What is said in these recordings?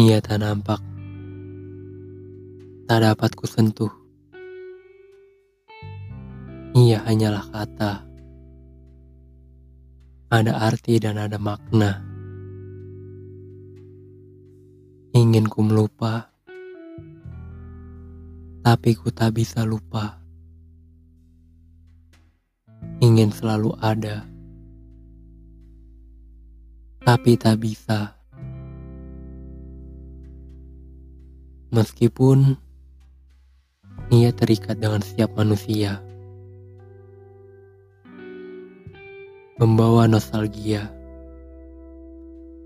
Ia tak nampak, tak dapat kusentuh. Ia hanyalah kata. Ada arti dan ada makna. Ingin ku melupa, tapi ku tak bisa lupa. Ingin selalu ada, tapi tak bisa. Meskipun ia terikat dengan setiap manusia, membawa nostalgia,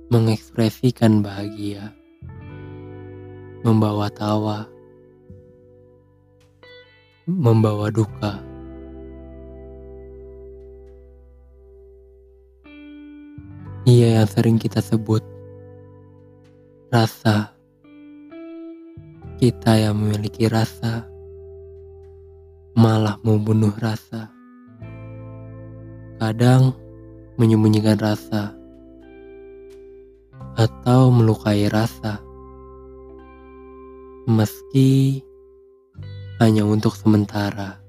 mengekspresikan bahagia, membawa tawa, membawa duka. Ia yang sering kita sebut rasa kita yang memiliki rasa malah membunuh rasa. Kadang menyembunyikan rasa atau melukai rasa. Meski hanya untuk sementara.